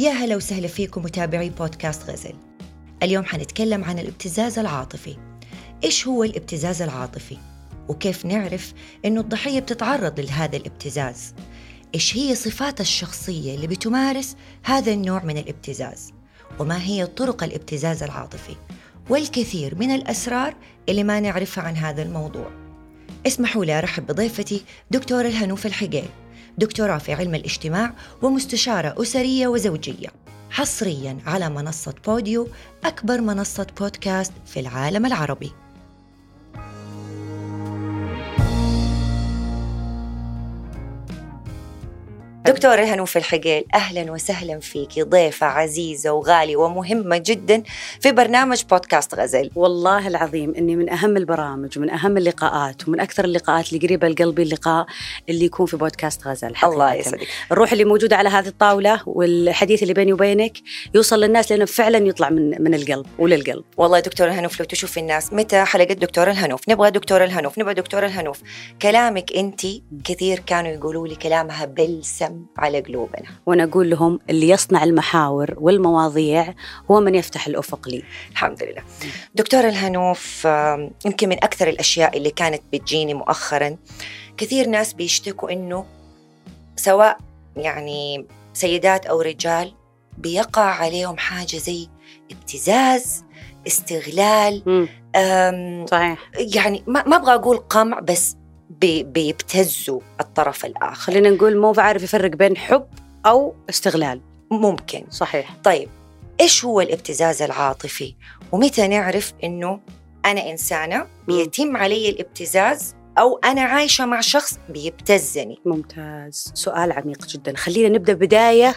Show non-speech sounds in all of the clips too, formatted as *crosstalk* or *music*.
يا هلا وسهلا فيكم متابعي بودكاست غزل اليوم حنتكلم عن الابتزاز العاطفي إيش هو الابتزاز العاطفي؟ وكيف نعرف إنه الضحية بتتعرض لهذا الابتزاز؟ إيش هي صفات الشخصية اللي بتمارس هذا النوع من الابتزاز؟ وما هي طرق الابتزاز العاطفي؟ والكثير من الأسرار اللي ما نعرفها عن هذا الموضوع اسمحوا لي أرحب بضيفتي دكتورة الهنوف الحقيل دكتوراه في علم الاجتماع ومستشارة أسرية وزوجية. حصريا على منصة بوديو أكبر منصة بودكاست في العالم العربي. دكتورة هنوف الحقيل أهلا وسهلا فيك. ضيفة عزيزة وغالية ومهمة جدا في برنامج بودكاست غزل. والله العظيم إني من أهم البرامج ومن أهم اللقاءات ومن أكثر اللقاءات اللي قريبة لقلبي اللقاء اللي يكون في بودكاست غزل حقيقة. الله يسعدك. الروح اللي موجودة على هذه الطاولة والحديث اللي بيني وبينك يوصل للناس لأنه فعلا يطلع من من القلب وللقلب. والله دكتورة الهنوف لو تشوف الناس متى حلقة دكتورة الهنوف نبغى دكتورة الهنوف نبغى دكتورة الهنوف كلامك أنت كثير كانوا يقولوا لي كلامها بلسم. على قلوبنا. وأنا أقول لهم اللي يصنع المحاور والمواضيع هو من يفتح الأفق لي. الحمد لله. دكتورة الهنوف يمكن من أكثر الأشياء اللي كانت بتجيني مؤخرا كثير ناس بيشتكوا إنه سواء يعني سيدات أو رجال بيقع عليهم حاجة زي ابتزاز استغلال صحيح. يعني ما, ما أبغى أقول قمع بس بي بيبتزوا الطرف الآخر. خلينا نقول مو بعرف يفرق بين حب أو استغلال. ممكن. صحيح. طيب إيش هو الابتزاز العاطفي؟ ومتى نعرف إنه أنا إنسانة بيتم علي الابتزاز أو أنا عايشة مع شخص بيبتزني؟ ممتاز. سؤال عميق جدا. خلينا نبدأ بداية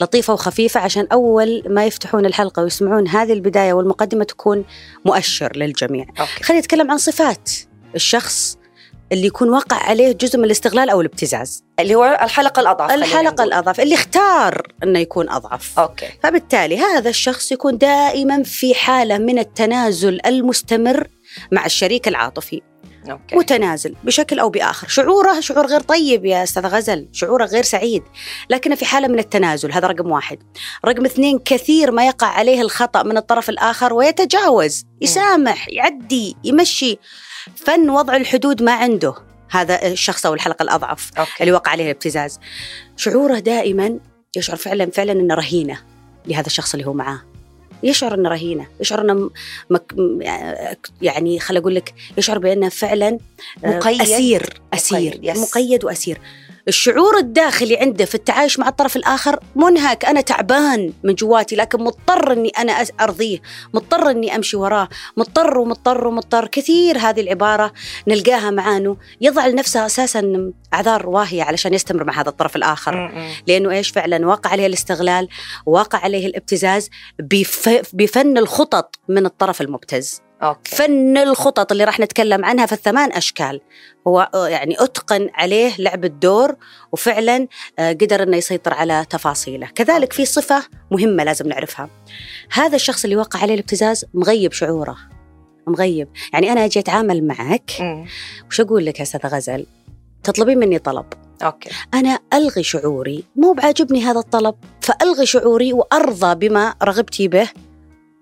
لطيفة وخفيفة عشان أول ما يفتحون الحلقة ويسمعون هذه البداية والمقدمة تكون مؤشر للجميع. أوكي. خلينا نتكلم عن صفات الشخص اللي يكون واقع عليه جزء من الاستغلال أو الابتزاز اللي هو الحلقة الأضعف خلينا الحلقة. الأضعف اللي اختار إنه يكون أضعف okay فبالتالي هذا الشخص يكون دائما في حالة من التنازل المستمر مع الشريك العاطفي okay متنازل بشكل أو بآخر، شعوره شعور غير طيب يا أستاذ غزل، شعوره غير سعيد، لكنه في حالة من التنازل هذا رقم واحد. رقم اثنين كثير ما يقع عليه الخطأ من الطرف الآخر ويتجاوز، يسامح، يعدي، يمشي. فن وضع الحدود ما عنده هذا الشخص أو الحلقة الأضعف okay اللي وقع عليه الابتزاز. شعوره دائما يشعر فعلا فعلا إنه رهينة لهذا الشخص اللي هو معاه. يشعر إنه رهينة، يشعر إنه مك يعني خل أقول لك يشعر بأنه فعلا آه، مقيد. أسير أسير مقيد، yes. مقيد وأسير الشعور الداخلي عنده في التعايش مع الطرف الآخر منهك. أنا تعبان من جواتي لكن مضطر إني أنا أس- أرضيه مضطر إني أمشي وراه. مضطر ومضطر ومضطر. كثير هذه العبارة نلقاها معانه يضع لنفسه أساسا أعذار واهية علشان يستمر مع هذا الطرف الآخر. م-م. لأنه إيش فعلا؟ واقع عليه الاستغلال واقع عليه الابتزاز بف- بفن الخطط من الطرف المبتز. أوكي. فن الخطط اللي راح نتكلم عنها في الثمان أشكال هو آه، يعني أتقن عليه لعب الدور وفعلا آه، قدر إنه يسيطر على تفاصيله. كذلك في صفة مهمة لازم نعرفها. هذا الشخص اللي وقع عليه الابتزاز مغيب شعوره. مغيب. يعني أنا أجي أتعامل معك. وش أقول لك يا أستاذ غزل؟ تطلبين مني طلب. أوكي. أنا ألغي شعوري مو بعاجبني هذا الطلب فألغي شعوري وأرضى بما رغبتي به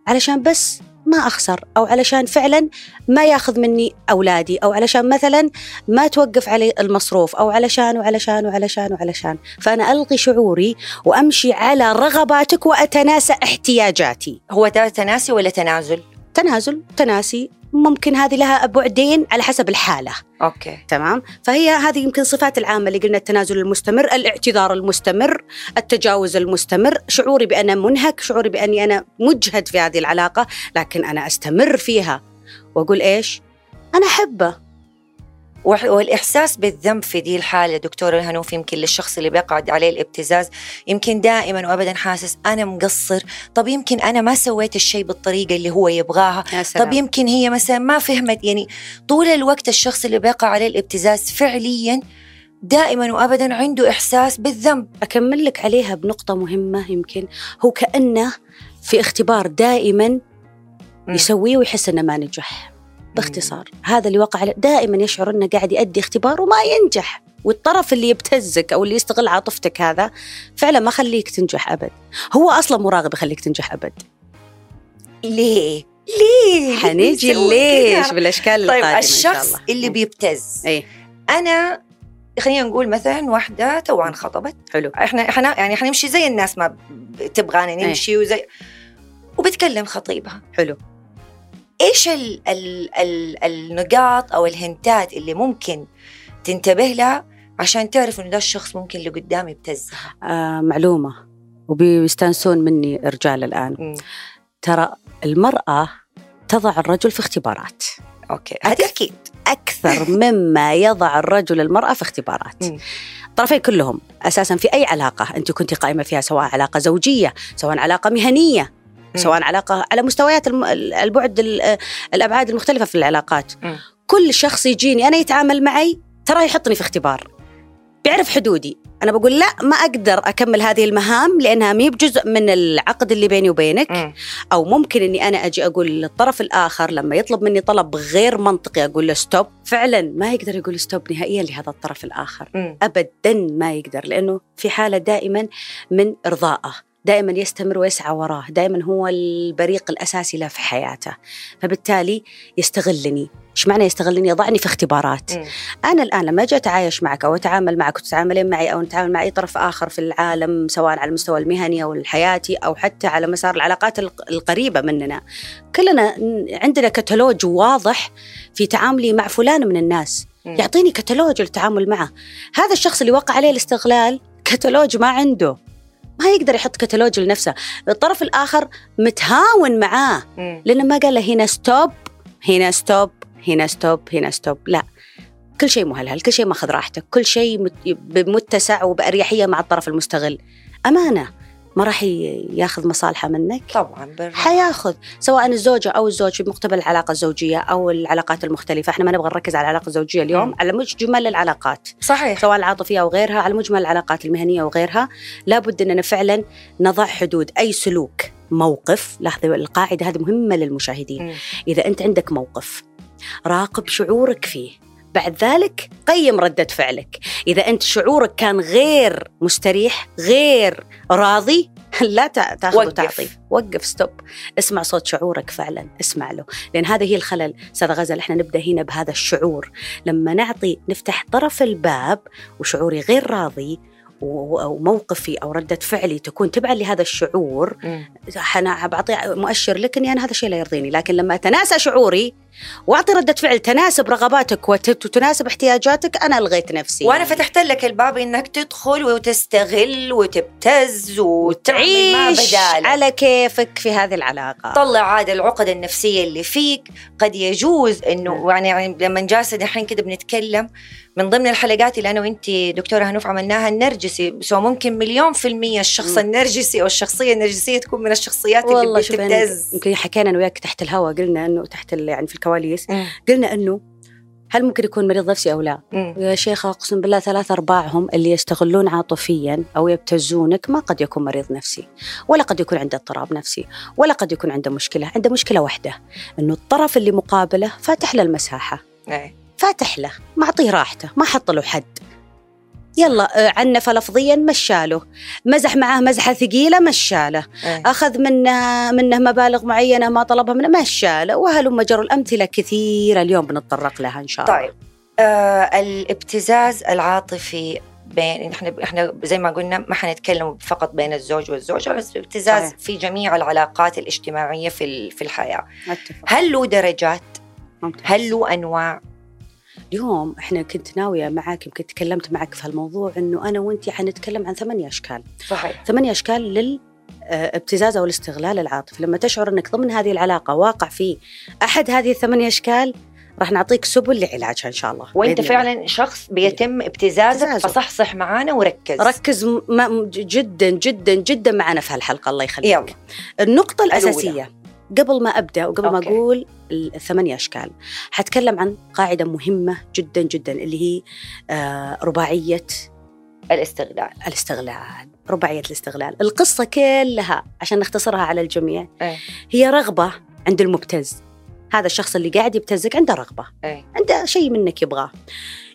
علشان بس ما أخسر أو علشان فعلا ما ياخذ مني أولادي أو علشان مثلا ما توقف علي المصروف أو علشان وعلشان وعلشان وعلشان. فأنا ألغي شعوري وأمشي على رغباتك وأتناسى احتياجاتي. هو تناسي ولا تنازل؟ تنازل تناسي. ممكن هذه لها بعدين على حسب الحالة. أوكي. تمام؟ فهي هذه يمكن صفات العامة اللي قلنا التنازل المستمر الاعتذار المستمر التجاوز المستمر. شعوري بأنا منهك شعوري بأني أنا مجهد في هذه العلاقة لكن أنا أستمر فيها. وأقول إيش؟ أنا أحبه. والإحساس بالذنب في دي الحالة دكتور الهنوف يمكن للشخص اللي بيقعد عليه الابتزاز يمكن دائما وأبدا حاسس أنا مقصر طب يمكن أنا ما سويت الشيء بالطريقة اللي هو يبغاها يا سلام. طب يمكن هي مثلا ما فهمت يعني طول الوقت الشخص اللي بيقع عليه الابتزاز فعليا دائما وابدا عنده إحساس بالذنب. أكمل لك عليها بنقطة مهمة يمكن هو كأنه في اختبار دائما. يسويه ويحس إنه ما نجح. باختصار. هذا اللي وقع دائما يشعر إنه قاعد يؤدي اختبار وما ينجح. والطرف اللي يبتزك أو اللي يستغل عاطفتك هذا فعلا ما خليك تنجح أبد. هو أصلا مراغب يخليك تنجح أبد. ليه؟ ليه؟ حنيجي ليش؟ بالأشكال طيب القادمة الشخص ان شاء الله. اللي بيبتز. أي. أنا خلينا نقول مثلا واحدة توها انخطبت حلو. إحنا إحنا يعني حنمشي زي الناس ما تبغانا نمشي وزي. وبتكلم خطيبها. حلو. إيش ال ال ال النقاط أو الهنتات اللي ممكن تنتبه لها عشان تعرف إنه ده الشخص ممكن اللي قدامي يبتزها آه معلومة وبيستانسون مني رجال الآن مم. ترى المرأة تضع الرجل في اختبارات أوكي هذا أكيد أكثر مما يضع الرجل المرأة في اختبارات. الطرفين كلهم أساسا في أي علاقة أنت كنت قائمة فيها سواء علاقة زوجية سواء علاقة مهنية. سواء علاقة على مستويات البعد ال- الأبعاد المختلفة في العلاقات. كل شخص يجيني أنا يتعامل معي ترى يحطني في اختبار. بيعرف حدودي. أنا بقول لا ما أقدر أكمل هذه المهام لأنها مي بجزء من العقد اللي بيني وبينك. مم. أو ممكن إني أنا أجي أقول للطرف الآخر لما يطلب مني طلب غير منطقي أقول له stop فعلا ما يقدر يقول stop نهائيا لهذا الطرف الآخر. مم. ابدا ما يقدر لأنه في حالة دائما من ارضائه دائما يستمر ويسعى وراه دائما هو البريق الأساسي له في حياته. فبالتالي يستغلني. إيش معنى يستغلني؟ يضعني في اختبارات. مم. أنا الآن لما أجي أتعايش معك أو أتعامل معك وتتعاملين معي أو نتعامل مع اي طرف آخر في العالم سواء على المستوى المهني أو الحياتي أو حتى على مسار العلاقات الق- القريبة مننا كلنا عندنا كتالوج واضح في تعاملي مع فلان من الناس. مم. يعطيني كتالوج للتعامل معه. هذا الشخص اللي وقع عليه الاستغلال كتالوج ما عنده. ما يقدر يحط كتالوج لنفسه. الطرف الآخر متهاون معاه. لأنه ما قال له هنا stop هنا stop هنا stop هنا stop لا. كل شيء مهلهل كل شيء ماخذ راحتك كل شيء مت- بمتسع وبأريحية مع الطرف المستغل. أمانة. ما راح ياخذ مصالحه منك. طبعا بالراحة. حياخذ سواء الزوجة أو الزوج في مقتبل العلاقة الزوجية أو العلاقات المختلفة. إحنا ما نبغى نركز على العلاقة الزوجية اليوم مم. على مجمل العلاقات. صحيح. سواء العاطفية أو غيرها على مجمل العلاقات المهنية وغيرها لابد أننا فعلا نضع حدود. أي سلوك موقف لاحظوا القاعدة هذه مهمة للمشاهدين. مم. إذا أنت عندك موقف راقب شعورك فيه بعد ذلك قيم ردة فعلك. إذا أنت شعورك كان غير مستريح غير راضي *laughs* لا تأ- تأخذ وقف. وتعطي. وقف ستوب. اسمع صوت شعورك فعلا. اسمع له. لأن هذه هي الخلل. أستاذ غزل إحنا نبدأ هنا بهذا الشعور. لما نعطي نفتح طرف الباب وشعوري غير راضي و- أو موقفي أو ردة فعلي تكون تبعا لهذا الشعور. أنا بعطي مؤشر لك إني أنا هذا الشيء لا يرضيني. لكن لما أتناسى شعوري واعطي ردة فعل تناسب رغباتك وت- وتناسب احتياجاتك أنا ألغيت نفسي. وأنا فتحت لك الباب إنك تدخل وتستغل وتبتز ما وتعيش بدالك. على كيفك في هذه العلاقة. طلع عاد العقد النفسية اللي فيك. قد يجوز إنه يعني, يعني لما جالسة دحين كده بنتكلم من ضمن الحلقات اللي أنا وأنت دكتورة هنوف عملناها النرجسي. سو ممكن مليون في المية الشخص مم. النرجسي أو الشخصية النرجسية تكون من الشخصيات اللي والله شوف يعني بتبتز يمكن حكينا أنا وياك تحت الهواء قلنا أنه تحت يعني في الكواليس. قلنا إنه هل ممكن يكون مريض نفسي أو لا؟ مم. يا شيخة أقسم بالله ثلاث أرباعهم اللي يستغلون عاطفيا أو يبتزونك ما قد يكون مريض نفسي ولا قد يكون عنده اضطراب نفسي ولا قد يكون عنده مشكلة، عنده مشكلة واحدة إنه الطرف اللي مقابله فاتح له المساحة، إيه. فاتح له، معطيه راحته، ما حط له حد. يلا آه، عنف لفظيا مشاله، مزح معاه مزحة ثقيلة مشاله، إيه. أخذ منه منه مبالغ معينة ما طلبها منه مشاله، وهلم جر الامثله كثيرة اليوم بنتطرق لها إن شاء الله. طيب آه الابتزاز العاطفي بين إحنا إحنا زي ما قلنا ما حنتكلم فقط بين الزوج والزوجة بس الابتزاز صحيح. في جميع العلاقات الاجتماعية في في الحياة أتفق. هل له درجات ممتاز. هل له أنواع اليوم إحنا كنت ناوية معك يمكن تكلمت معك في هالموضوع إنه أنا وانت حنتكلم عن ثمانية أشكال، صحيح ثمانية أشكال للابتزاز أو الاستغلال العاطفي، لما تشعر إنك ضمن هذه العلاقة واقع في أحد هذه الثمانية أشكال راح نعطيك سبل لعلاجها إن شاء الله. وأنت بإذن الله. فعلا شخص بيتم ابتزازك ابتزازه. فصحصح معانا وركز ركز م- جدا جدا جدا معنا في هالحلقة الله يخليك. يلا النقطة الأولى. قبل ما أبدأ وقبل ما أوكي. أقول الثمانية أشكال حتكلم عن قاعدة مهمة جدا جدا اللي هي آه رباعية الاستغلال الاستغلال رباعية الاستغلال القصة كلها عشان نختصرها على الجميع إيه. هي رغبة عند المبتز هذا الشخص اللي قاعد يبتزك عنده رغبة إيه. عنده شيء منك يبغاه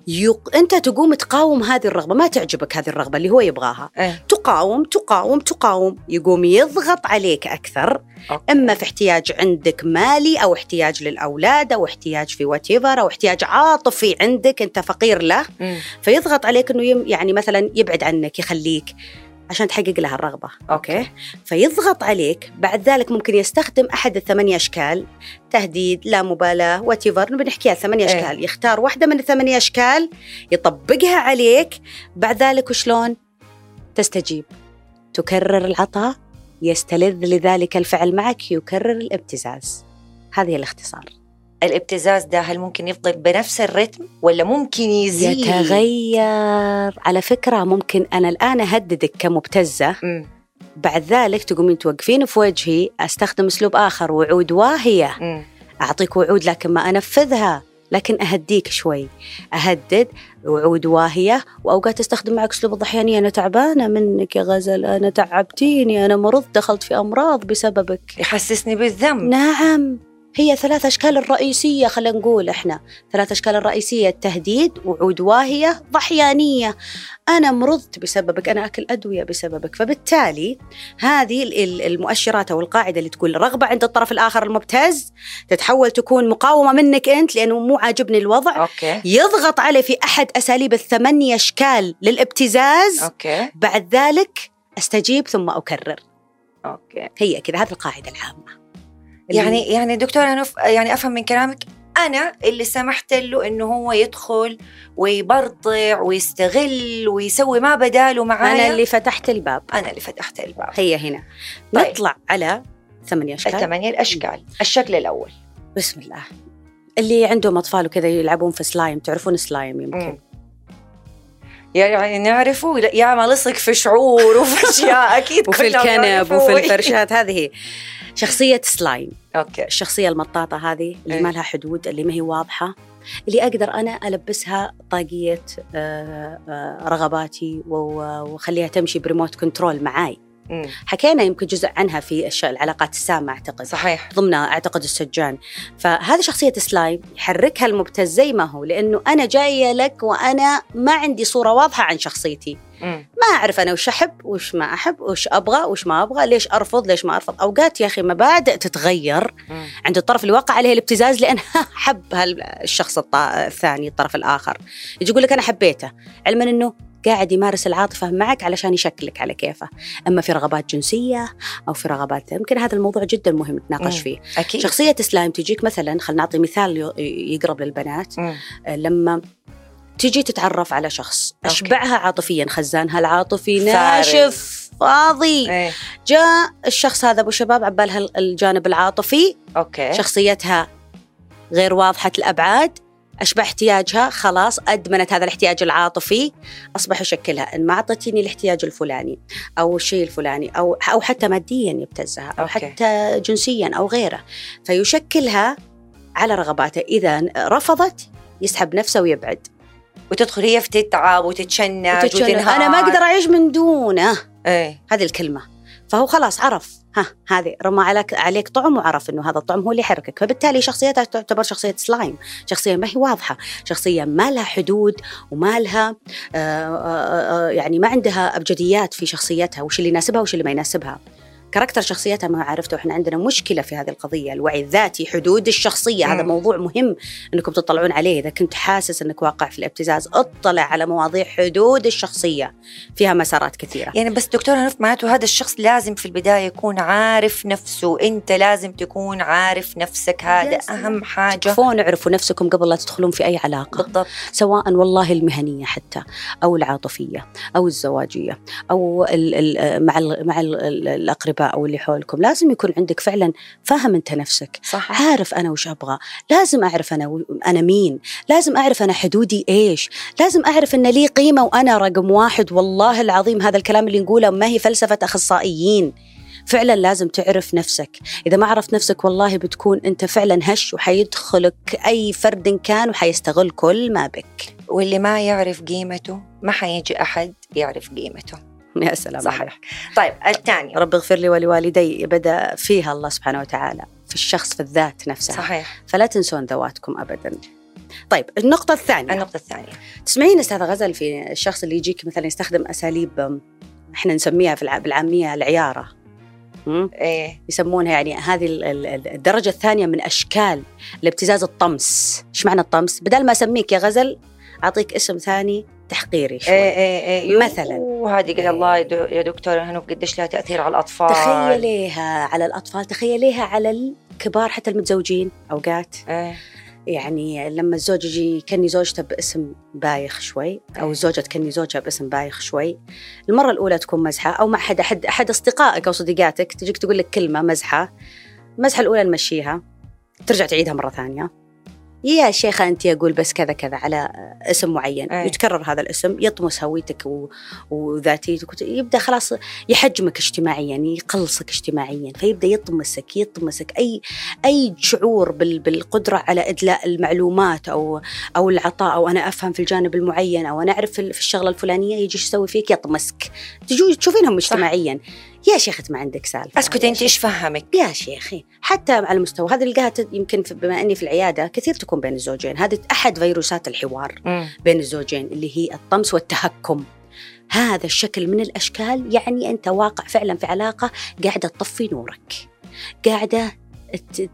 يق... أنت تقوم تقاوم هذه الرغبة ما تعجبك هذه الرغبة اللي هو يبغاها إيه. تقاوم تقاوم تقاوم يقوم يضغط عليك أكثر Okay. أما في احتياج عندك مالي أو احتياج للأولاد أو احتياج في what أو احتياج عاطفي عندك أنت فقير له مم. فيضغط عليك إنه يم يعني مثلا يبعد عنك يخليك عشان تحقق لها الرغبة. Okay. فيضغط عليك بعد ذلك ممكن يستخدم أحد الثمانية أشكال. تهديد لا مبالاة whatever بنحكيها ثمانيه إيه. أشكال. يختار واحدة من الثمانية أشكال يطبقها عليك. بعد ذلك وشلون تستجيب. تكرر العطاء يستلذ لذلك الفعل معك يكرر الابتزاز. هذه الاختصار. الابتزاز ده هل ممكن يفضل بنفس الرتم ولا ممكن يزيد؟ يتغير. على فكرة ممكن أنا الآن أهددك كمبتزة. مم. بعد ذلك تقومين توقفين في وجهي أستخدم أسلوب آخر وعود واهية. مم. أعطيك وعود لكن ما أنفذها لكن أهديك شوي. أهدد وعود واهية وأوقات أستخدم معك أسلوب الضحيانية. أنا تعبانة منك يا غزل أنا تعبتيني أنا مرضت دخلت في أمراض بسببك. يحسسني بالذنب. نعم. هي ثلاث أشكال الرئيسية خلينا نقول إحنا. ثلاث أشكال الرئيسية التهديد وعود واهية ضحيانية. أنا مرضت بسببك أنا أكل أدوية بسببك. فبالتالي هذه ال- ال- المؤشرات أو القاعدة اللي تقول رغبة عند الطرف الآخر المبتز تتحول تكون مقاومة منك أنت لأنه مو عاجبني الوضع. Okay. يضغط عليه في أحد أساليب الثمانية أشكال للابتزاز. Okay. بعد ذلك أستجيب ثم أكرر. Okay. هي كذا هذه القاعدة العامة. يعني يعني دكتور أنا يعني أفهم من كلامك أنا اللي سمحت له إنه هو يدخل ويبرطع ويستغل ويسوي ما بداله معايا. أنا اللي فتحت الباب. أنا اللي فتحت الباب. هي هنا. طيب. نطلع على ثمانية أشكال. الثمانية الأشكال. الشكل الأول. بسم الله. اللي عندهم أطفال وكذا يلعبون في سلايم تعرفون سلايم يمكن. مم. يعني نعرفه يا ما لصق في شعور وفي *laughs* أشياء أكيد وفي الكنب. وفي الفرشات هذه *laughs* شخصية slime okay الشخصية المطاطة هذه اللي إيه. ما لها حدود اللي ما هي واضحة اللي أقدر أنا ألبسها طاقية آه، آه، رغباتي و- وأخليها تمشي ب remote control معاي مم. حكينا يمكن جزء عنها في العلاقات السامة أعتقد صحيح ضمن أعتقد السجان فهذه شخصية سلايم يحركها المبتز زي ما هو لأنه أنا جاية لك وأنا ما عندي صورة واضحة عن شخصيتي مم. ما أعرف أنا وش أحب وش ما أحب وش أبغى وش ما أبغى ليش أرفض ليش ما أرفض أوقات يا أخي مبادئ تتغير مم. عند الطرف اللي وقع عليه الابتزاز لأن *laughs* حب الشخص الثاني الطرف الآخر يجي يقول لك أنا حبيته علما أنه قاعد يمارس العاطفة معك علشان يشكلك على كيفه أما في رغبات جنسية أو في رغبات يمكن هذا الموضوع جدا مهم نتناقش. فيه أكيد شخصية سلايم تجيك مثلا خلينا نعطي مثال يقرب للبنات مم. آه، لما تجي تتعرف على شخص okay. أشبعها عاطفيا خزانها العاطفي. ناشف فاضي إيه جاء الشخص هذا أبو شباب عبالها الجانب العاطفي okay شخصيتها غير واضحة الأبعاد أشبع احتياجها خلاص أدمنت هذا الاحتياج العاطفي أصبح يشكلها. إن ما أعطتني الاحتياج الفلاني أو الشيء الفلاني أو أو حتى ماديا يبتزها أو okay. حتى جنسيا أو غيره. فيشكلها على رغباته. إذا رفضت يسحب نفسه ويبعد. وتدخل هي في تتعب وتتشنج وتنهار أنا ما أقدر أعيش من دونه. إيه. هذه الكلمة. فهو خلاص عرف. ها هذه رمى عليك عليك طعم وعرف إنه هذا الطعم هو اللي يحركك. فبالتالي شخصيتها تعتبر شخصية سلايم. شخصية ما هي واضحة. شخصية ما لها حدود وما لها آه، آه، آه، يعني ما عندها أبجديات في شخصيتها وش اللي يناسبها وش اللي ما يناسبها. كاركتر شخصيتها ما عرفته. إحنا عندنا مشكلة في هذه القضية. الوعي الذاتي حدود الشخصية. هذا مم. موضوع مهم إنكم تطلعون عليه. إذا كنت حاسس إنك واقع في الابتزاز اطلع على مواضيع حدود الشخصية. فيها مسارات كثيرة. يعني بس دكتور هنف معناته هذا الشخص لازم في البداية يكون عارف نفسه. أنت لازم تكون عارف نفسك. هذا يا سلام. أهم حاجة. كفون اعرفوا نفسكم قبل لا تدخلون في أي علاقة. بالضبط. سواء والله المهنية حتى أو العاطفية أو الزواجية أو ال ال مع ال مع ال ال الأقرباء أو اللي حولكم لازم يكون عندك فعلا فاهم أنت نفسك. صح. عارف أنا وش أبغى لازم أعرف أنا و- أنا مين لازم أعرف أنا حدودي إيش لازم أعرف أن لي قيمة وأنا رقم واحد. والله العظيم هذا الكلام اللي نقوله ما هي فلسفة أخصائيين. فعلا لازم تعرف نفسك. إذا ما عرفت نفسك والله بتكون أنت فعلا هش وحيدخلك أي فرد كان وحيستغل كل ما بك. واللي ما يعرف قيمته ما حيجي أحد يعرف قيمته. *laughs* يا سلام عليك. صحيح طيب الثاني رب اغفر لي ولوالدي بدأ فيها الله سبحانه وتعالى في الشخص في الذات نفسها. صحيح. فلا تنسون ذواتكم أبدا. طيب النقطة الثانية. النقطة الثانية. تسمعين استاذة غزل في الشخص اللي يجيك مثلا يستخدم أساليب إحنا نسميها في الع- بالعامية العيارة؟ إيه. يسمونها يعني هذه ال- ال- الدرجة الثانية من أشكال الابتزاز الطمس، إيش معنى الطمس؟ بدل ما أسميك يا غزل أعطيك اسم ثاني تحقيري شوي. إيه إيه إيه مثلاً. وهذه الله يا يا دكتور هنوف قديش لها تأثير على الأطفال. تخيليها على الأطفال، تخيليها على الكبار حتى المتزوجين أوقات. إيه. يعني لما الزوج يجي يكني زوجته باسم بايخ شوي أو الزوجه تكني زوجها باسم بايخ شوي. المرة الأولى تكون مزحة أو مع احد احد أحد أصدقائك أو صديقاتك تجيك تقول لك كلمة مزحة. المزحه الأولى نمشيها ترجع تعيدها مرة ثانية. يا شيخة أنت أقول بس كذا كذا على اسم معين. أي. يتكرر هذا الاسم يطمس هويتك و... وذاتيتك يبدأ خلاص يحجمك اجتماعيا يقلصك اجتماعيا فيبدأ يطمسك يطمسك. أي أي شعور بال... بالقدرة على إدلاء المعلومات أو أو العطاء أو أنا أفهم في الجانب المعين أو أنا أعرف في الشغلة الفلانية يجي يسوي فيك يطمسك. تشوفينهم اجتماعيا. يا شيخة ما عندك سالفة. أسكت أنت إيش فهمك؟ يا شيخي حتى على المستوى هذا القاها يمكن بما أني في العيادة كثير تكون بين الزوجين. هذه أحد فيروسات الحوار مم. بين الزوجين اللي هي الطمس والتهكم. هذا الشكل من الأشكال يعني أنت واقع فعلا في علاقة قاعدة تطفي نورك. قاعدة ت-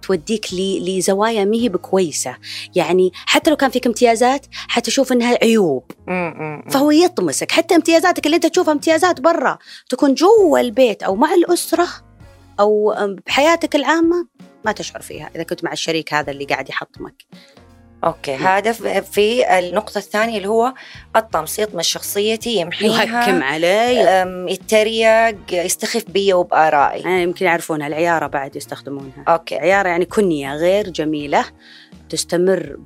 توديك لزوايا مهي بكويسة. يعني حتى لو كان فيك امتيازات حتشوف إنها عيوب. فهو يطمسك. حتى امتيازاتك اللي أنت تشوفها امتيازات برا تكون جوا البيت أو مع الأسرة أو بحياتك العامة ما تشعر فيها إذا كنت مع الشريك هذا اللي قاعد يحطمك. okay هذا في- النقطة الثانية اللي هو الطمس يطمس شخصيتي يمحيها يتهكم علي. يتريق يستخف بي وبآرائي. يعني يمكن يعرفونها العيارة بعد يستخدمونها. أوكي. عيارة يعني كنية غير جميلة. تستمر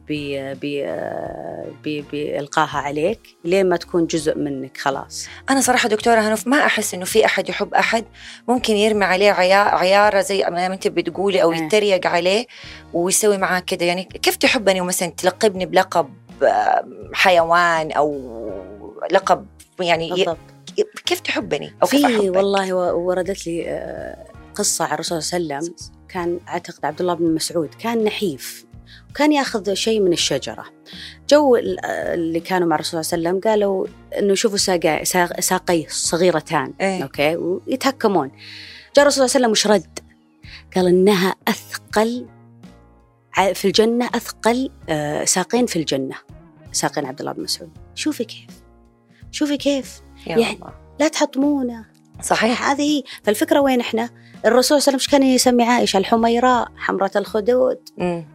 بإلقاها عليك لين ما تكون جزء منك خلاص. أنا صراحة دكتورة هنوف ما أحس إنه في أحد يحب أحد. ممكن يرمي عليه عيا- عيارة زي ما أنت بتقولي أو إيه. يتريق عليه ويسوي معاه كده. يعني كيف تحبني؟ ومثلا تلقبني بلقب آم، حيوان أو لقب يعني بالضبط. كيف تحبني؟ أو كيف في أحبك؟ والله وردت لي آه، قصة عن الرسول صلى الله عليه وسلم. كان أعتقد عبد الله بن مسعود كان نحيف. وكان ياخذ شيء من الشجرة. جو ال- اللي كانوا مع الرسول صلى الله عليه وسلم قالوا إنه شوفوا ساقا- ساق- ساقيه صغيرتان. إيه. okay؟ ويتهكمون. جاء الرسول صلى الله عليه وسلم وش رد؟ قال إنها أثقل في الجنة أثقل آه، ساقين في الجنة. ساقين عبد الله بن مسعود. شوفي كيف. شوفي كيف. يا يعني- الله. لا تحطمونه. صحيح. هذه هي. فالفكرة وين إحنا؟ الرسول صلى الله عليه وسلم كان يسمي عائشة؟ الحميراء حمرة الخدود. مم.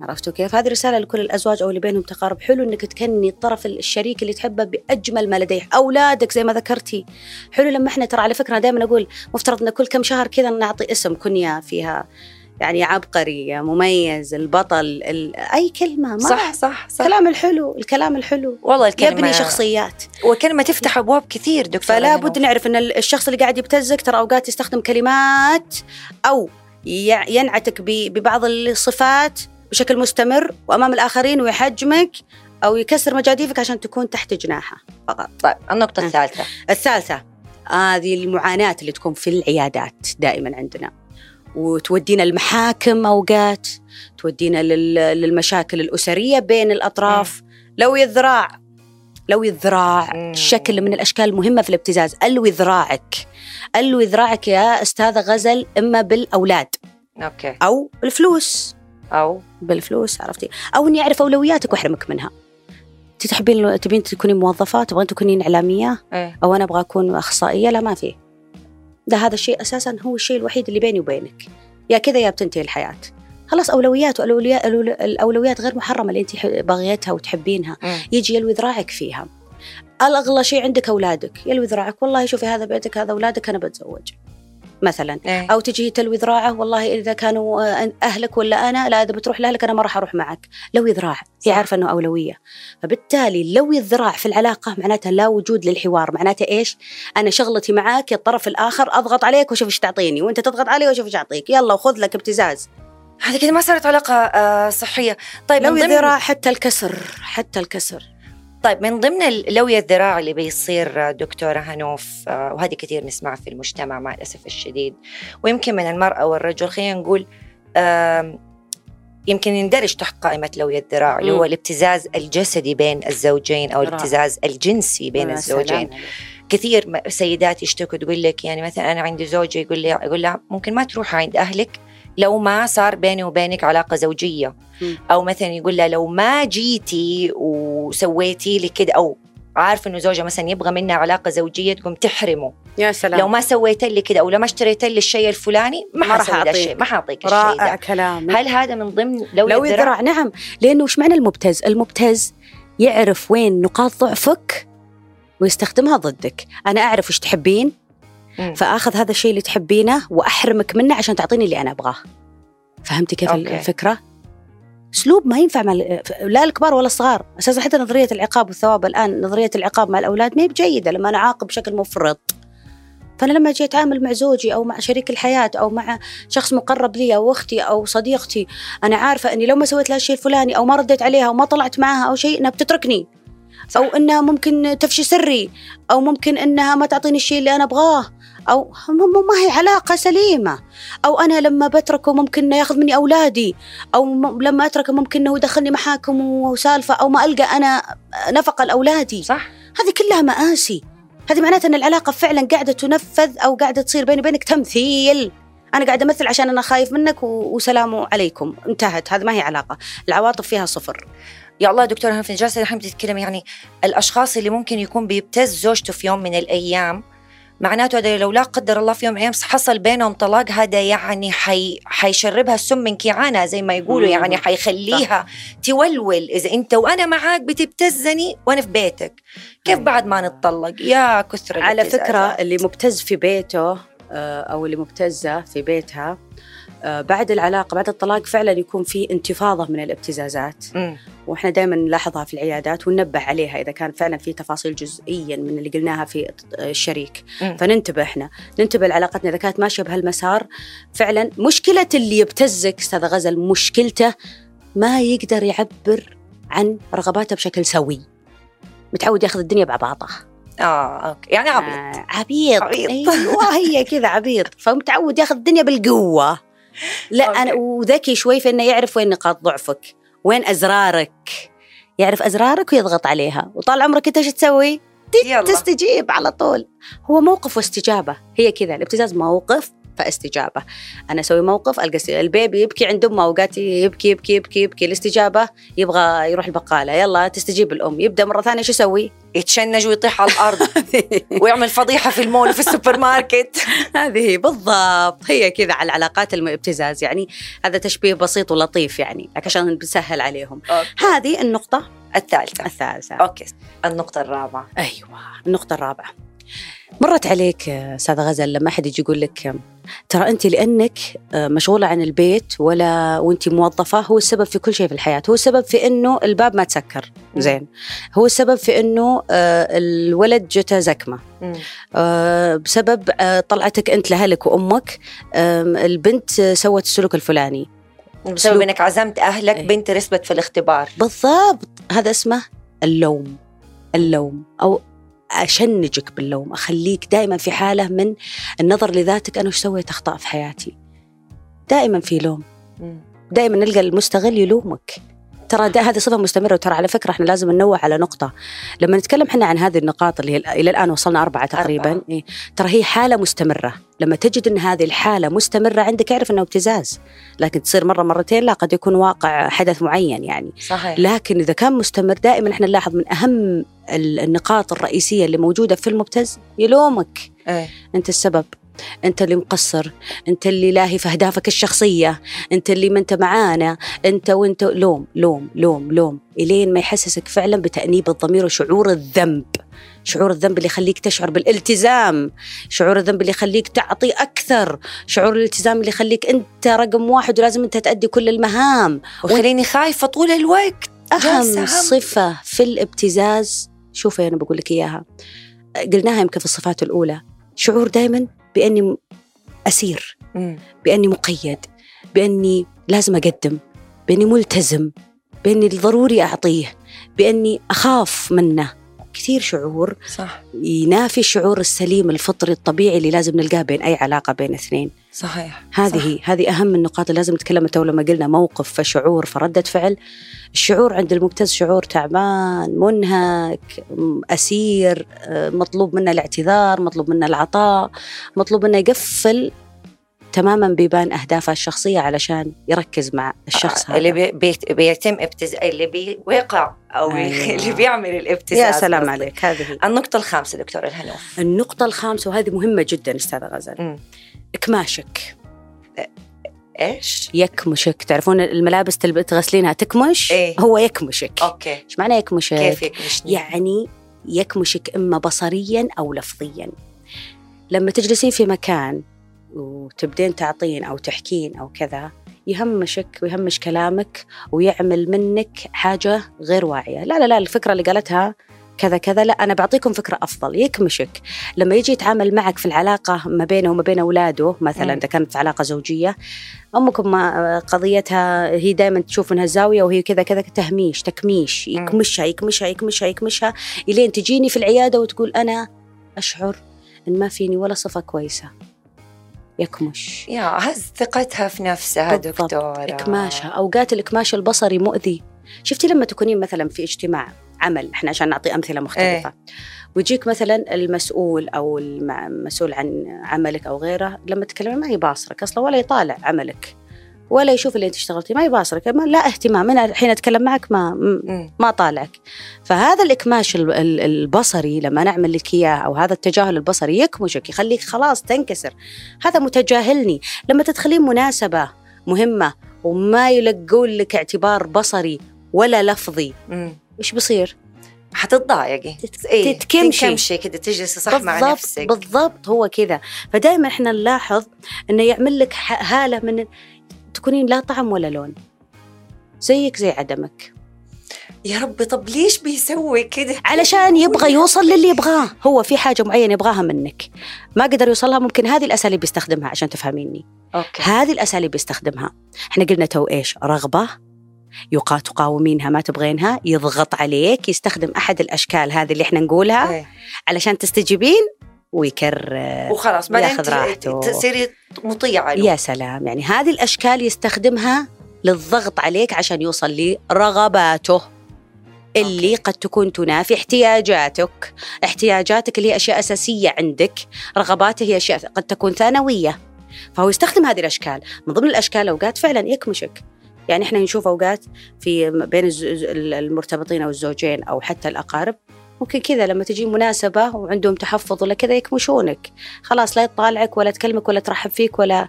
عرفتوا كيف؟ هذه رسالة لكل الأزواج أو اللي بينهم تقارب. حلو أنك تكني الطرف الشريك اللي تحبه بأجمل ما لديه. أولادك زي ما ذكرتي. حلو لما إحنا ترى على فكرة دائما أقول مفترض أن كل كم شهر كذا نعطي اسم كنية فيها يعني عبقري مميز البطل ال... أي كلمة ما صح صح صح. الكلام الحلو الكلام الحلو. والله الكلمة يبني شخصيات. وكلمة تفتح أبواب كثير دكتورة فلا. بد نعرف إن الشخص اللي قاعد يبتزك ترى أوقات يستخدم كلمات أو ينعتك ببعض الصفات بشكل مستمر وأمام الآخرين ويحجمك أو يكسر مجاديفك عشان تكون تحت جناحه فقط. طيب النقطة أه. الثالثة. الثالثة هذه المعاناة اللي تكون في العيادات دائما عندنا. وتودينا المحاكم أوقات تودينا لل- للمشاكل الأسرية بين الأطراف. لوي الذراع لوي الذراع. شكل من الأشكال المهمة في الابتزاز الوي ذراعك الوي ذراعك يا أستاذة غزل إما بالأولاد okay. أو بالفلوس. أو بالفلوس عرفتي؟ أو إني أعرف أولوياتك وأحرمك منها. أنت تحبين تبين تكونين موظفة تبغين تكونين إعلامية؟ إيه. أو أنا أبغى أكون أخصائية؟ لا ما في. ده هذا الشيء أساسا هو الشيء الوحيد اللي بيني وبينك. يا كذا يا بتنتهي الحياة. خلاص أولويات والاولويات الأولويات غير محرمة اللي أنت باغيتها وتحبينها. مم. يجي يلوي ذراعك فيها. الأغلى شيء عندك أولادك. يلوي ذراعك. والله شوفي هذا بيتك هذا أولادك أنا بتزوج. مثلا. إيه. أو تجي تلوي ذراعه والله إذا كانوا آه، أهلك ولا أنا لا إذا بتروح لأهلك أنا ما راح أروح معك. لوي ذراع هي. عارفة أنه أولوية. فبالتالي لوي الذراع في العلاقة معناتها لا وجود للحوار. معناتها إيش؟ أنا شغلتي معاك يا الطرف الآخر أضغط عليك واشوف إيش تعطيني وأنت تضغط علي واشوف إيش أعطيك. يلا وخذ لك ابتزاز. هذه كده ما صارت علاقة آه، صحية. طيب ضمن الذراع حتى الكسر حتى الكسر. طيب من ضمن ال- لوي الذراع اللي بيصير دكتورة هنوف آه، وهذه كثير نسمعها في المجتمع مع الأسف الشديد ويمكن من المرأة والرجل خلينا نقول يمكن يندرج تحت قائمة لو الذراع اللي. هو الابتزاز الجسدي بين الزوجين أو. الابتزاز الجنسي بين الزوجين. كثير سيدات يشتكوا تقول لك يعني مثلا أنا عندي زوجي يقول لي يقول لها ممكن ما تروح عند أهلك لو ما صار بيني وبينك علاقة زوجية مم. أو مثلا يقول لها لو ما جيتي وسويتي لي كده أو عارف إنه زوجها مثلا يبغى منها علاقة زوجية تقوم تحرمه يا سلام لو ما سويت لي كده أو لو ما اشتريت لي الشيء الفلاني ما, ما راح. الشيء ما حاعطيك الشيء رائع ده كلامك هل هذا من ضمن لو, لو الذراع؟ الذراع نعم لأنه وش معنى المبتز؟ المبتز يعرف وين نقاط ضعفك ويستخدمها ضدك، أنا أعرف وش تحبين مم. فآخذ هذا الشيء اللي تحبينه وأحرمك منه عشان تعطيني اللي أنا أبغاه. فهمتي كيف okay. الفكرة؟ أسلوب ما ينفع مع لا الكبار ولا الصغار، أساسا حتى نظرية العقاب والثواب الآن نظرية العقاب مع الأولاد ما هي بجيدة لما أنا أعاقب بشكل مفرط. فأنا لما أجي أتعامل مع زوجي أو مع شريك الحياة أو مع شخص مقرب لي أو أختي أو صديقتي أنا عارفة إني لو ما سويت لها الشيء الفلاني أو ما رديت عليها أو ما طلعت معها أو شيء إنها بتتركني أو إنها ممكن تفشي سري أو ممكن إنها ما تعطيني الشيء اللي أنا أبغاه م- ما هي علاقة سليمة. أو أنا لما بتركه ممكن إنه يأخذ مني أولادي. أو م- لما أتركه ممكن إنه يدخلني محاكم وسالفة أو ما ألقى أنا نفقه لاولادي صح. هذه كلها مآسي. هذه معناته إن العلاقة فعلا قاعدة تنفذ أو قاعدة تصير بيني وبينك تمثيل. أنا قاعدة أمثل عشان أنا خايف منك وسلام عليكم. انتهت. هذه ما هي علاقة. العواطف فيها صفر. يا الله دكتور هنفن جالسه الحين بتتكلم يعني الأشخاص اللي ممكن يكون بيبتز زوجته في يوم من الأيام معناته هذا لو لا قدر الله في يوم من الأيام حصل بينهم طلاق هذا يعني حي حيشربها السم من كيعانها زي ما يقولوا. يعني حيخليها تولول. إذا أنت وأنا معاك بتبتزني وأنا في بيتك. كيف بعد ما نتطلق؟ يا كثر على. فكرة اللي مبتز في بيته آه، أو اللي مبتزة في بيتها بعد العلاقة بعد الطلاق فعلا يكون في انتفاضة من الابتزازات. مم. وإحنا دائما نلاحظها في العيادات وننبه عليها إذا كان فعلا في تفاصيل جزئيا من اللي قلناها في الشريك. مم. فننتبه إحنا ننتبه لعلاقتنا. إذا كانت ماشية بهالمسار فعلا مشكلة اللي يبتزك أستاذ غزل مشكلته ما يقدر يعبر عن رغباته بشكل سوي. متعود ياخذ الدنيا بعباطة. آه أوكي. يعني عبيط. آه عبيط. عبيط. أيوه هي كذا عبيط. فمتعود ياخذ الدنيا بالقوة. لا okay. أنا وذكي شوي في إنه يعرف وين نقاط ضعفك وين أزرارك. يعرف أزرارك ويضغط عليها. وطال عمرك أنت إيش تسوي؟ تستجيب على طول. هو موقف واستجابة. هي كذا الابتزاز موقف. فاستجابة. أنا أسوي موقف ألقى البيبي يبكي عند امه اوقات يبكي يبكي يبكي يبكي. الاستجابة يبغى يروح البقالة. يلا تستجيب الأم. يبدأ مرة ثانية شو يسوي؟ يتشنج ويطيح على الأرض. *laughs* ويعمل فضيحة في المول وفي السوبر ماركت *laughs* هذه بالضبط. هي كذا على العلاقات الابتزاز يعني هذا تشبيه بسيط ولطيف يعني عشان بنسهل عليهم. هذه النقطة. الثالثة. الثالثة. okay. النقطة الرابعة. أيوة. النقطة الرابعة. مرت عليك أستاذ غزل لما أحد يجي يقول لك ترى أنت لأنك آه، مشغولة عن البيت ولا وأنت موظفة؟ هو السبب في كل شيء في الحياة. هو السبب في أنه الباب ما تسكر. زين. هو السبب في أنه آه، الولد جته زكمة. مم. آه، بسبب آه، طلعتك أنت لأهلك وأمك. البنت سوت السلوك الفلاني. بسبب. إنك عزمت أهلك إيه. بنت رسبت في الاختبار. بالضبط. هذا اسمه اللوم. اللوم. أو أشنجك باللوم أخليك دائما في حالة من النظر لذاتك أنا وش سويت؟ اخطاء في حياتي. دائما في لوم. دائما نلقى المستغل يلومك. ترى ده هذه صفة مستمرة. وترى على فكرة إحنا لازم ننوه على نقطة. لما نتكلم إحنا عن هذه النقاط اللي هي إلى الآن وصلنا أربعة تقريبا أربعة. إيه ترى هي حالة مستمرة. لما تجد إن هذه الحالة مستمرة عندك اعرف إنه ابتزاز. لكن تصير مرة مرتين لا قد يكون واقع حدث معين يعني. صحيح. لكن إذا كان مستمر دائما إحنا نلاحظ من أهم ال- النقاط الرئيسية اللي موجودة في المبتز يلومك. إيه. أنت السبب. أنت اللي مقصر أنت اللي لاهي في أهدافك الشخصية أنت اللي ما أنت معانا أنت وأنت لوم لوم لوم لوم. إلين ما يحسسك فعلا بتأنيب الضمير وشعور الذنب. شعور الذنب اللي يخليك تشعر بالالتزام. شعور الذنب اللي يخليك تعطي أكثر. شعور الالتزام اللي يخليك أنت رقم واحد ولازم أنت تأدي كل المهام. وخليني خايفة طول الوقت. أهم جالسة هم. صفة في الابتزاز شوفي أنا بقول لك إياها. قلناها يمكن في الصفات الأولى. شعور دائما بأني أسير. بأني مقيد بأني لازم أقدم بأني ملتزم بأني ضروري أعطيه بأني أخاف منه. كثير شعور صح. ينافي الشعور السليم الفطري الطبيعي اللي لازم نلقاه بين أي علاقة بين اثنين. صحيح هذه صح. هذه أهم النقاط اللي لازم نتكلم تو لما قلنا موقف فشعور فردة فعل الشعور عند المبتز شعور تعبان منهك م- أسير آه، مطلوب منه الاعتذار مطلوب منه العطاء مطلوب منه يقفل تماما بيبان أهدافه الشخصية علشان يركز مع الشخص هذا اللي بي بي بيتم ابتز اللي بيوقع أو أيوة. *laughs* اللي بيعمل الابتزاز يا سلام. عليك هذه هي. النقطة الخامسة دكتور الهنوف النقطة الخامسة وهذه مهمة جدا أستاذة غزل مم. إكماشك إيش؟ يكمشك. تعرفون الملابس تلب- تغسلينها تكمش؟ إيه. هو يكمشك. okay. إيش معنى يكمشك؟ كيف يكمشني؟ يعني يكمشك إما بصريا أو لفظيا. لما تجلسين في مكان وتبدين تعطين أو تحكين أو كذا يهمشك ويهمش كلامك ويعمل منك حاجة غير واعية. لا لا لا الفكرة اللي قالتها كذا كذا. لا أنا بعطيكم فكرة أفضل. يكمشك لما يجي يتعامل معك في العلاقة ما بينه وما بين أولاده مثلا. إذا كانت علاقة زوجية أمكم ما قضيتها هي دائما تشوف إنها زاوية وهي كذا كذا تهميش تكميش. يكمشها يكمشها يكمشها يكمشها إلين تجيني في العيادة وتقول أنا أشعر إن ما فيني ولا صفة كويسة. يكمش. يا هز ثقتها في نفسها بالضبط. دكتورة. إكماشها. أوقات الإكماش البصري مؤذي. شفتي لما تكونين مثلا في اجتماع عمل إحنا عشان نعطي أمثلة مختلفة. إيه. ويجيك مثلا المسؤول الم- المسؤول عن عملك أو غيره لما تتكلمين ما يباصرك أصلا ولا يطالع عملك. ولا يشوف اللي أنت اشتغلتي ما يباصرك. ما لا اهتمام. أنا الحين أتكلم معك ما مم. ما طالعك. فهذا الإكماش ال- ال- البصري لما نعمل لك إياه أو هذا التجاهل البصري يكمشك يخليك خلاص تنكسر. هذا متجاهلني. لما تدخلين مناسبة مهمة وما يلقون لك اعتبار بصري ولا لفظي. مم. إيش بيصير؟ حتتضايقي. إيه، تتكمشي. تنكمشي كده تجلسي صح مع نفسك. بالضبط هو كذا. فدائما إحنا نلاحظ إنه يعمل لك هالة من تكونين لا طعم ولا لون. زيك زي عدمك. يا ربي طب ليش بيسوي كده؟ علشان يبغى يوصل للي يبغاه. هو في حاجة معينة يبغاها منك. ما قدر يوصلها ممكن هذه الأساليب يستخدمها عشان تفهميني. okay. هذه الأساليب يستخدمها إحنا قلنا تو إيش؟ رغبة يقا تقاومينها ما تبغينها يضغط عليك يستخدم أحد الأشكال هذه اللي إحنا نقولها إيه. علشان تستجيبين ويكرر وخلاص بعدين ياخذ راحته. تصيري مطيعة له يا سلام يعني هذه الأشكال يستخدمها للضغط عليك عشان يوصل لرغباته اللي أوكي. قد تكون تنافي احتياجاتك احتياجاتك اللي هي أشياء أساسية عندك رغباته هي أشياء قد تكون ثانوية فهو يستخدم هذه الأشكال من ضمن الأشكال أوقات فعلا يكمشك يعني إحنا نشوف أوقات في بين المرتبطين أو الزوجين أو حتى الأقارب ممكن كذا لما تجي مناسبة وعندهم تحفظ ولا كذا يكمشونك خلاص لا يطالعك ولا تكلمك ولا ترحب فيك ولا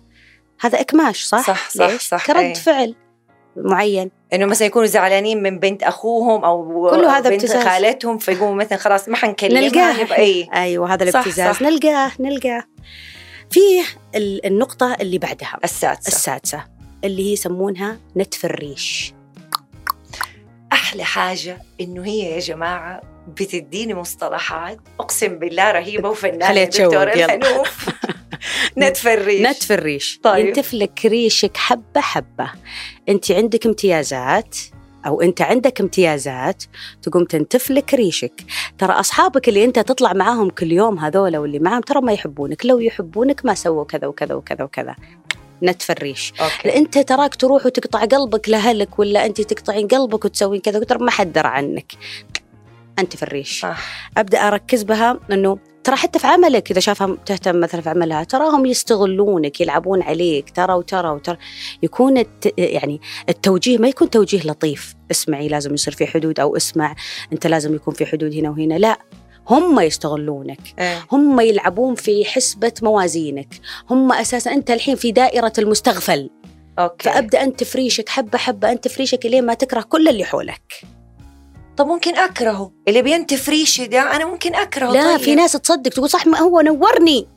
هذا إكماش صح؟ صح، صح، ليش؟ صح، كرد أي. فعل معين إنه مثلا يكونوا زعلانين من بنت أخوهم أو كله هذا بنت ابتزاز. خالتهم فيقوموا مثلا خلاص ما حنكلمها نلقاه اي أيوه هذا صح، الابتزاز صح. نلقاه نلقاه فيه ال- النقطة اللي بعدها السادسة السادسة اللي هي يسمونها نتف الريش. أحلى حاجة إنه هي يا جماعة بتديني مصطلحات أقسم بالله رهيبة وفنانة. خليها تشوق، دكتورة يلا. الهنوف *laughs* نتف الريش. نتف الريش. طيب. ينتف لك ريشك حبة حبة. أنت عندك امتيازات أو أنت عندك امتيازات تقوم تنتف لك ريشك. ترى أصحابك اللي أنت تطلع معاهم كل يوم هذول واللي معاهم ترى ما يحبونك. لو يحبونك ما سووا كذا وكذا وكذا وكذا. نتف الريش okay أنت تراك تروح وتقطع قلبك لأهلك ولا أنت تقطعين قلبك وتسوين كذا؟ ترى ما حد درى عنك. أنت في الريش صح. أبدأ أركز بها إنه ترى حتى في عملك اذا شافها تهتم مثلا في عملها تراهم يستغلونك يلعبون عليك ترى وترى وترى. يكون الت... يعني التوجيه ما يكون توجيه لطيف. اسمعي لازم يصير في حدود أو اسمع أنت لازم يكون في حدود هنا وهنا. لا. هم يستغلونك إيه. هم يلعبون في حسبة موازينك. هم أساسا أنت الحين في دائرة المستغفل. OK. فأبدأ أنت تفريشك حبة حبة أنت تفريشك الين ما تكره كل اللي حولك. طب ممكن أكرهه؟ اللي بينتف ريشي ده أنا ممكن أكرهه. لا طيب. في ناس تصدق تقول صح ما هو نورني.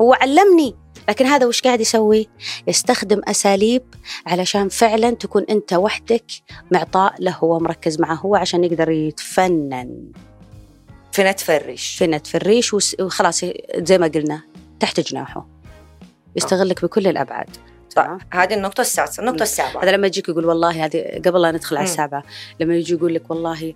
هو علمني. لكن هذا وش قاعد يسوي؟ يستخدم أساليب علشان فعلا تكون أنت وحدك معطاء له هو مركز معه هو عشان يقدر يتفنن. في نتف الريش في نتف الريش وس- وخلاص زي ما قلنا تحت جناحه. يستغلك بكل الأبعاد. طيب هذه النقطة السادسة. النقطة. السابعة. هذا لما يجيك يقول والله هذه قبل لا ندخل على. السابعة. لما يجي يقول لك والله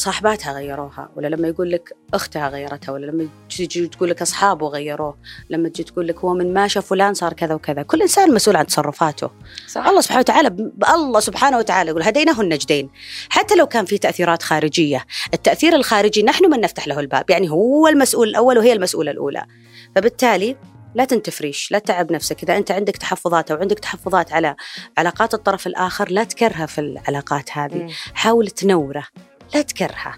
صاحباتها غيروها ولا لما يقول لك أختها غيرتها ولا لما تجي تقول لك أصحابه غيروه لما تجي تقول لك هو من ما شاف فلان صار كذا وكذا. كل إنسان مسؤول عن تصرفاته. صح. الله سبحانه وتعالى ب- الله سبحانه وتعالى يقول هديناه النجدين. حتى لو كان في تأثيرات خارجية التأثير الخارجي نحن من نفتح له الباب يعني هو المسؤول الأول وهي المسؤولة الأولى. فبالتالي لا تنتفريش لا تعب نفسك. إذا أنت عندك تحفظات أو عندك تحفظات على علاقات الطرف الآخر لا تكرهها في العلاقات هذه. مم. حاول تنوره. لا تكرهه.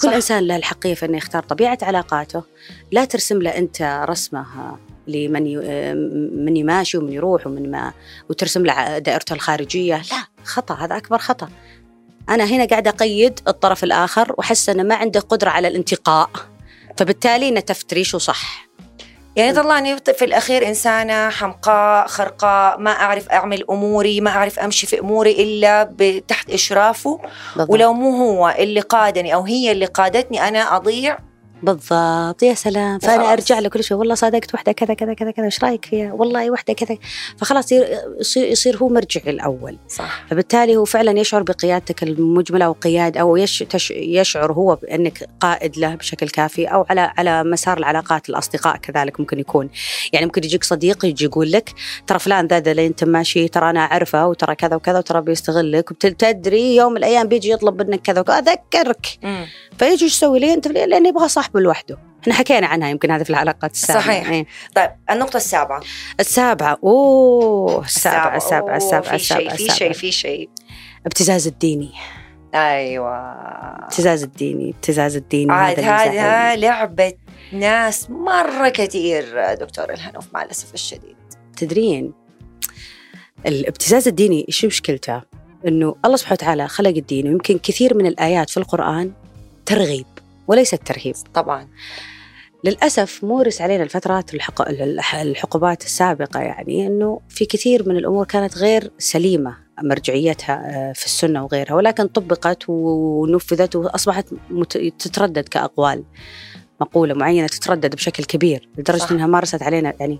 كل صح. إنسان له الحقية في إنه يختار طبيعة علاقاته. لا ترسم له أنت رسمة لمن ي... من يماشي ومن يروح ومن ما وترسم له دائرته الخارجية. لا خطأ هذا أكبر خطأ. أنا هنا قاعدة أقيد الطرف الآخر وأحس إنه ما عنده قدرة على الانتقاء فبالتالي نتفت ريشه صح يعني طلعني في الأخير إنسانة حمقاء خرقاء ما أعرف أعمل أموري ما أعرف أمشي في أموري إلا تحت إشرافه بالضبط. ولو مو هو اللي قادني أو هي اللي قادتني أنا أضيع بالضبط. يا سلام. فأنا خلاص. أرجع له كل شوي. والله صادقت واحدة كذا كذا كذا كذا. إيش رأيك فيها؟ والله واحدة كذا. فخلاص يصير يصير, هو مرجعي الأول. صح. فبالتالي هو فعلا يشعر بقيادتك المجملة وقياد أو يش تش يشعر هو بأنك قائد له بشكل كافي أو على على مسار العلاقات الأصدقاء كذلك ممكن يكون. يعني ممكن يجيك صديق يجي يقول لك ترى فلان ذا اللي أنت ماشي ترى أنا أعرفه وترى كذا وكذا وترى بيستغلك وتدري يوم من الأيام بيجي يطلب منك كذا وكذا. أذكرك. فيجي يسوي لي أنت لأنه يبغى صاحبه لوحده إحنا حكينا عنها يمكن هذه في العلاقات السابقه صحيح. إيه. طيب النقطة السابعة. السابعة. أوه السابعة السابعة. أوه، السابعة في شيء السابعة في شيء في شيء. ابتزاز الديني. أيوة. ابتزاز الديني ابتزاز الديني. عاد هذا. لعبة ناس مرة كثير دكتور الهنوف مع الأسف الشديد. تدرين الابتزاز الديني إيش مشكلته؟ إنه الله سبحانه وتعالى خلق الدين ويمكن كثير من الآيات في القرآن ترغيب. وليست ترهيب طبعا للأسف مورس علينا الفترات الحق... الح- الحقوبات السابقة يعني أنه في كثير من الأمور كانت غير سليمة مرجعيتها آه، في السنة وغيرها ولكن طبقت ونفذت وأصبحت مت... تتردد كأقوال مقولة معينة تتردد بشكل كبير لدرجة صح. أنها مارست علينا يعني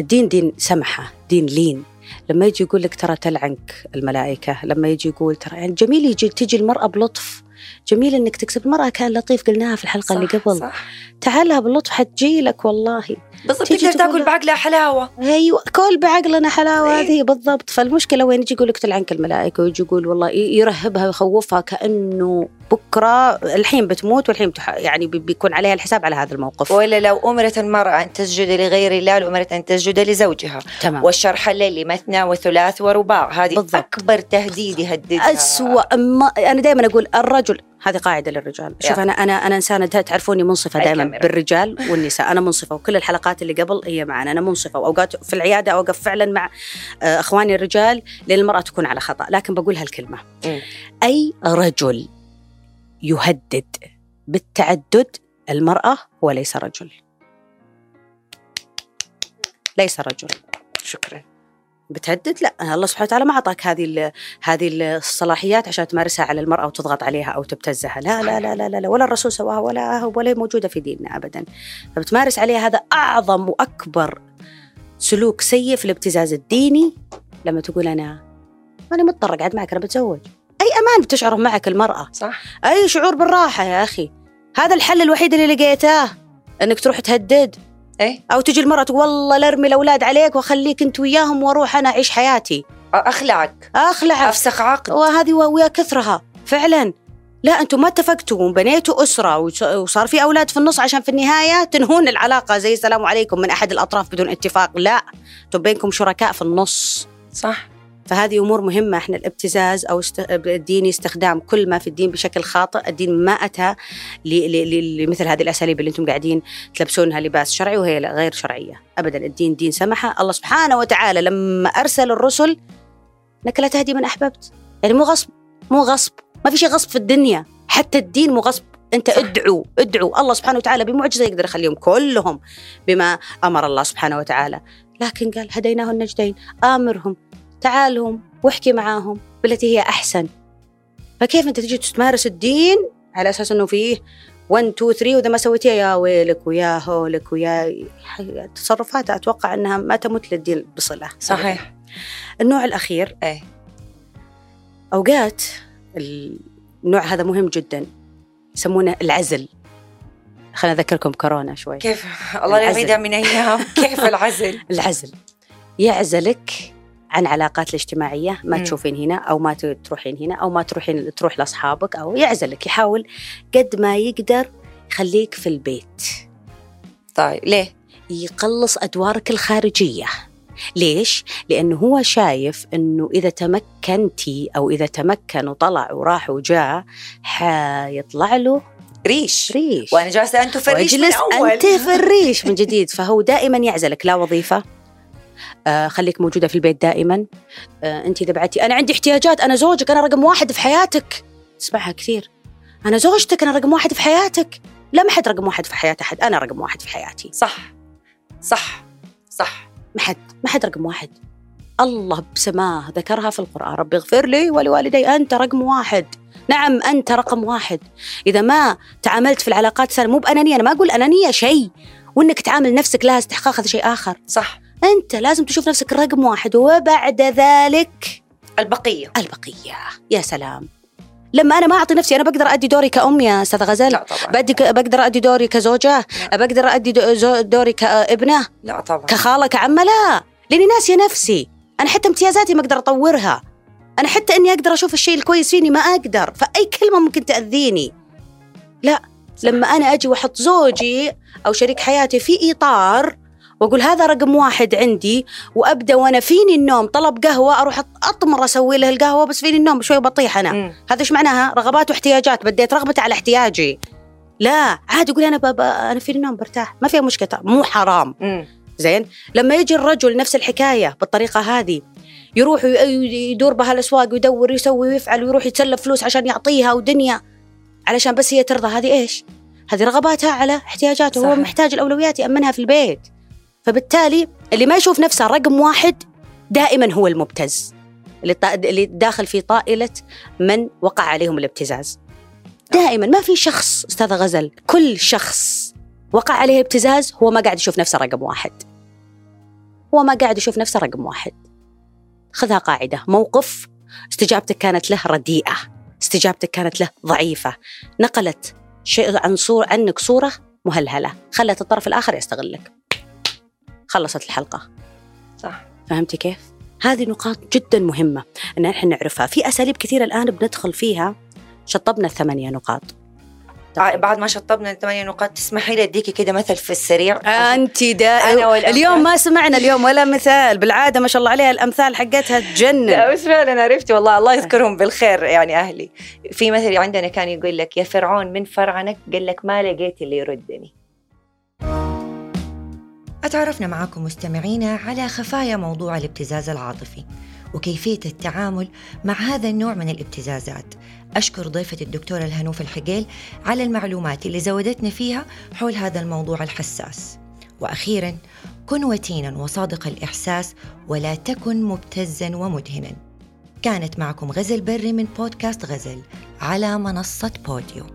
الدين دين سمحة دين لين لما يجي يقول لك ترى تلعنك الملائكة لما يجي يقول ترى يعني جميل يجي تجي المرأة بلطف جميل إنك تكسب. المرأة كان لطيف قلناها في الحلقة اللي صح، قبل. صح. تعالها باللطف حتجي لك والله. تيجي تقدر تاكل له- بعقلها حلاوة. أيوه كل بعقلنا حلاوة إيه. هذه بالضبط. فالمشكلة وين يجي يقول لك تلعنك الملائكة ويجي يقول والله يرهبها ويخوفها كأنه بكرة الحين بتموت والحين بتح... يعني بي- بيكون عليها الحساب على هذا الموقف. ولا لو أمرت المرأة أن تسجد لغير الله لأمرت أن تسجد لزوجها. تمام. والشرح الليلي مثنى وثلاث ورباع هذه بالضبط. أكبر تهديد يهددها. أسوأ ما أنا دائما أقول الرجل هذه قاعدة للرجال. شوف يا. أنا أنا أنا إنسانة تعرفوني منصفة دائما. بالرجال *laughs* والنساء. أنا منصفة وكل الحلقات اللي قبل هي معنا أنا منصفة وأوقات في العيادة أوقف فعلا مع آه، أخواني الرجال لأن المرأة تكون على خطأ. لكن بقول هالكلمة. مم. أي رجل يهدد بالتعدد المرأة هو ليس رجل. ليس رجل. شكرا. بتهدد؟ لا الله سبحانه وتعالى ما أعطاك هذه هذه الصلاحيات عشان تمارسها على المرأة وتضغط عليها أو تبتزها. لا لا لا لا لا, لا ولا الرسول سواها ولا ولا موجودة في ديننا ابدا. فبتمارس عليها هذا أعظم وأكبر سلوك سيء في الابتزاز الديني. لما تقول أنا ماني مضطر أقعد معك أنا بتزوج. أي أمان بتشعره معك المرأة. صح. أي شعور بالراحة يا أخي. هذا الحل الوحيد اللي لقيته إنك تروح تهدد. إيه؟ أو تجي المرأة تقول والله لا أرمي الأولاد عليك وأخليك أنت وياهم وأروح أنا أعيش حياتي. أخلعك. اخلع أفسخ عقد. وهذه ويا كثرها. فعلا. لا أنتم ما اتفقتوا وبنيتوا أسرة وص- وصار في أولاد في النص عشان في النهاية تنهون العلاقة زي السلام عليكم من أحد الأطراف بدون اتفاق. لا. أنتم بينكم شركاء في النص. صح. فهذه أمور مهمة. إحنا الابتزاز است... الديني استخدام كل ما في الدين بشكل خاطئ، الدين ما. ل... لمثل هذه الأساليب اللي أنتم قاعدين تلبسونها لباس شرعي وهي غير شرعية، ابدا الدين دين سمحه، الله سبحانه وتعالى لما أرسل الرسل انك لا تهدي من أحببت، يعني مو غصب مو غصب، ما في شيء غصب في الدنيا، حتى الدين مو غصب، أنت. ادعو ادعو. الله سبحانه وتعالى بمعجزة يقدر يخليهم كلهم بما أمر الله سبحانه وتعالى، لكن قال هديناه النجدين، آمرهم. تعالهم واحكي معاهم بالتي هي أحسن. فكيف أنت تجي تمارس الدين على أساس إنه فيه 1 2 3 وإذا ما سويتيها يا ويلك ويا هولك ويا تصرفات أتوقع إنها ما تمت للدين بصلة. صحيح. النوع الأخير إيه. أوقات النوع هذا مهم جدا يسمونه العزل. خليني اذكركم كورونا شوي. كيف؟ الله. يعيدها من أيام. كيف العزل؟ *laughs* العزل. يعزلك عن علاقات الاجتماعية ما مم. تشوفين هنا أو ما تروحين هنا أو ما تروحين تروح لأصحابك أو يعزلك يحاول قد ما يقدر يخليك في البيت. طيب ليه؟ يقلص أدوارك الخارجية. ليش؟ لأنه هو شايف أنه إذا تمكنتي أو إذا تمكن وطلع وراح وجاء حيطلع له ريش. ريش. وأنا جالسة أنتم في الريش من اول أنت في الريش من جديد فهو دائما يعزلك. لا وظيفة. آه خليك موجودة في البيت دائما. آه أنت إذا بعتي أنا عندي احتياجات أنا زوجك أنا رقم واحد في حياتك. تسمعها كثير. أنا زوجتك أنا رقم واحد في حياتك. لا ما حد رقم واحد في حياة أحد. أنا رقم واحد في حياتي. صح. صح. صح. ما حد ما حد رقم واحد. الله بسماه ذكرها في القرآن. ربي اغفر لي ولوالدي أنت رقم واحد. نعم أنت رقم واحد. إذا ما تعاملت في العلاقات الثانية مو بأنانية. أنا ما أقول أنانية شيء. وإنك تعامل نفسك لها استحقاق هذا شيء آخر. صح. أنت لازم تشوف نفسك رقم واحد وبعد ذلك البقية. البقية. يا سلام. لما أنا ما أعطي نفسي أنا بقدر أدي دوري كأم يا أستاذ غزل لا طبعا. بدي بقدر أدي دوري كزوجة؟ بقدر أدي دو- زو- دوري كابنة؟ لا طبعا. كخالة كعمة لا لأني ناسية نفسي. أنا حتى امتيازاتي ما أقدر أطورها. أنا حتى إني أقدر أشوف الشيء الكويس فيني ما أقدر. فأي كلمة ممكن تأذيني؟ لا. لما أنا أجي وأحط زوجي أو شريك حياتي في إطار وأقول هذا رقم واحد عندي وأبدأ وأنا فيني النوم طلب قهوة أروح أطمر أسوي له القهوة بس فيني النوم شوي بطيح أنا. هذا إيش معناها رغبات واحتياجات بديت رغبتي على احتياجي لا عادي أقول أنا بابا أنا فيني النوم برتاح ما فيها مشكلة مو حرام مم. زين لما يجي الرجل نفس الحكاية بالطريقة هذه يروح يدور بها الأسواق ويدور ويسوي ويفعل ويروح يتسلف فلوس عشان يعطيها ودنيا علشان بس هي ترضى هذه إيش؟ هذه رغباتها على احتياجاته هو صحيح. محتاج الأولويات يأمنها في البيت فبالتالي اللي ما يشوف نفسه رقم واحد دائما هو المبتز اللي اللي داخل في طائلة من وقع عليهم الابتزاز. دائما ما في شخص أستاذ غزل كل شخص وقع عليه ابتزاز هو ما قاعد يشوف نفسه رقم واحد. هو ما قاعد يشوف نفسه رقم واحد. خذها قاعدة. موقف استجابتك كانت له رديئة. استجابتك كانت له ضعيفة. نقلت شيء عن صورة عنك صورة مهلهلة. خلت الطرف الآخر يستغلك. خلصت الحلقة. صح. فهمتي كيف؟ هذه نقاط جدا مهمة أن إحنا نعرفها. في أساليب كثيرة الآن بندخل فيها. شطبنا الثمانية نقاط. ع- بعد ما شطبنا الثمانية نقاط تسمحي لي أديكي كده مثل في السريع؟ أنت دا أنا والأمثال. اليوم ما سمعنا اليوم ولا مثال. بالعادة ما شاء الله عليها الأمثال حقتها تجنن. لا بس فعلا عرفتي والله. الله يذكرهم بالخير يعني أهلي. في مثل عندنا كان يقول لك يا فرعون من فرعنك؟ قال لك ما لقيت اللي يردني. أتعرفنا معكم مستمعينا على خفايا موضوع الابتزاز العاطفي وكيفية التعامل مع هذا النوع من الابتزازات. أشكر ضيفة الدكتورة الهنوف الحقيل على المعلومات اللي زودتنا فيها حول هذا الموضوع الحساس. وأخيرا كن وتينا وصادق الإحساس ولا تكن مبتزا ومدهنا. كانت معكم غزل بري من بودكاست غزل على منصة بوديو.